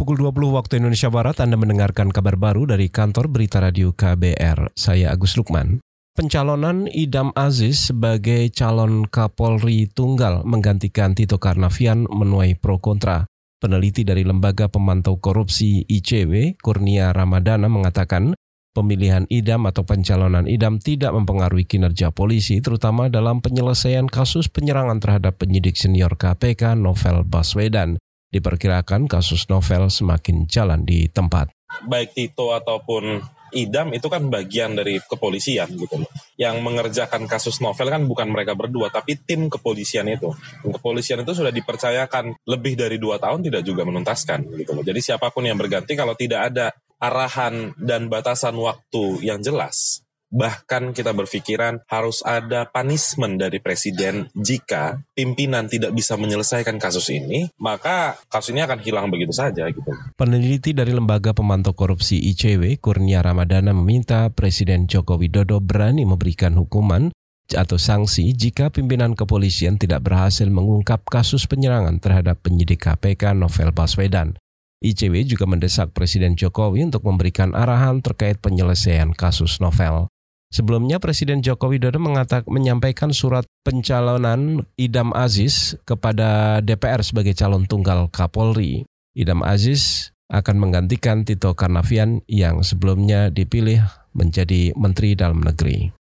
Pukul 20 waktu Indonesia Barat Anda mendengarkan kabar baru dari kantor berita radio KBR. Saya Agus Lukman. Pencalonan Idam Aziz sebagai calon Kapolri Tunggal menggantikan Tito Karnavian menuai pro kontra. Peneliti dari Lembaga Pemantau Korupsi ICW, Kurnia Ramadana mengatakan, pemilihan idam atau pencalonan idam tidak mempengaruhi kinerja polisi, terutama dalam penyelesaian kasus penyerangan terhadap penyidik senior KPK Novel Baswedan. Diperkirakan kasus novel semakin jalan di tempat. Baik Tito ataupun idam itu kan bagian dari kepolisian gitu loh. Yang mengerjakan kasus novel kan bukan mereka berdua, tapi tim kepolisian itu. Kepolisian itu sudah dipercayakan lebih dari dua tahun tidak juga menuntaskan gitu loh. Jadi siapa pun yang berganti kalau tidak ada arahan dan batasan waktu yang jelas, Bahkan kita berpikiran harus ada punishment dari presiden jika pimpinan tidak bisa menyelesaikan kasus ini, maka kasus ini akan hilang begitu saja gitu. Peneliti dari Lembaga Pemantau Korupsi ICW, Kurnia Ramadana meminta Presiden Joko Widodo berani memberikan hukuman atau sanksi jika pimpinan kepolisian tidak berhasil mengungkap kasus penyerangan terhadap penyidik KPK Novel Baswedan. ICW juga mendesak Presiden Jokowi untuk memberikan arahan terkait penyelesaian kasus novel. Sebelumnya Presiden Joko Widodo mengatak, menyampaikan surat pencalonan Idam Aziz kepada DPR sebagai calon tunggal Kapolri. Idam Aziz akan menggantikan Tito Karnavian yang sebelumnya dipilih menjadi Menteri Dalam Negeri.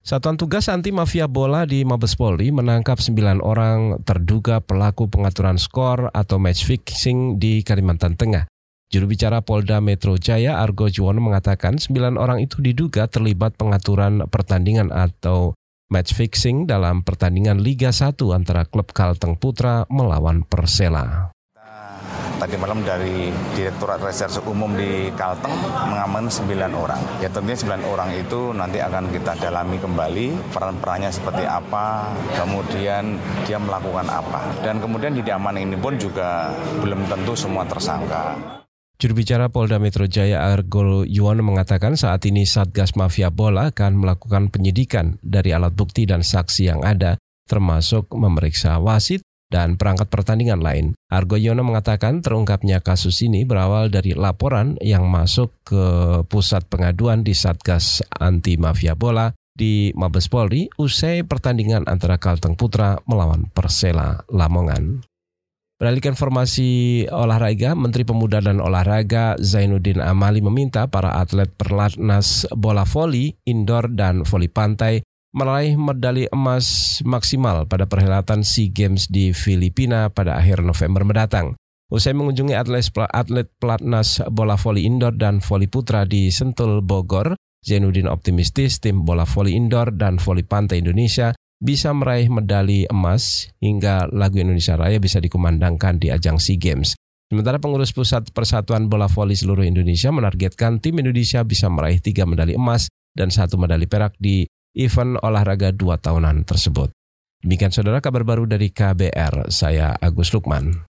Satuan Tugas Anti Mafia Bola di Mabes Polri menangkap 9 orang terduga pelaku pengaturan skor atau match fixing di Kalimantan Tengah. Juru bicara Polda Metro Jaya Argo Juwono mengatakan sembilan orang itu diduga terlibat pengaturan pertandingan atau match fixing dalam pertandingan Liga 1 antara klub Kalteng Putra melawan Persela. Tadi malam dari Direktorat Reserse Umum di Kalteng mengamankan 9 orang. Ya tentunya 9 orang itu nanti akan kita dalami kembali peran-perannya seperti apa, kemudian dia melakukan apa. Dan kemudian di diaman ini pun juga belum tentu semua tersangka. Juru bicara Polda Metro Jaya Argo Yuwono mengatakan saat ini Satgas Mafia Bola akan melakukan penyidikan dari alat bukti dan saksi yang ada, termasuk memeriksa wasit dan perangkat pertandingan lain. Argo Yuwono mengatakan terungkapnya kasus ini berawal dari laporan yang masuk ke pusat pengaduan di Satgas Anti Mafia Bola di Mabes Polri usai pertandingan antara Kalteng Putra melawan Persela Lamongan. Beralih informasi olahraga, Menteri Pemuda dan Olahraga Zainuddin Amali meminta para atlet perlatnas bola voli, indoor, dan voli pantai meraih medali emas maksimal pada perhelatan SEA Games di Filipina pada akhir November mendatang. Usai mengunjungi atlet, atlet pelatnas bola voli indoor dan voli putra di Sentul, Bogor, Zainuddin optimistis tim bola voli indoor dan voli pantai Indonesia bisa meraih medali emas hingga lagu Indonesia Raya bisa dikumandangkan di ajang SEA Games. Sementara pengurus pusat Persatuan Bola Voli seluruh Indonesia menargetkan tim Indonesia bisa meraih tiga medali emas dan satu medali perak di event olahraga dua tahunan tersebut. Demikian saudara kabar baru dari KBR, saya Agus Lukman.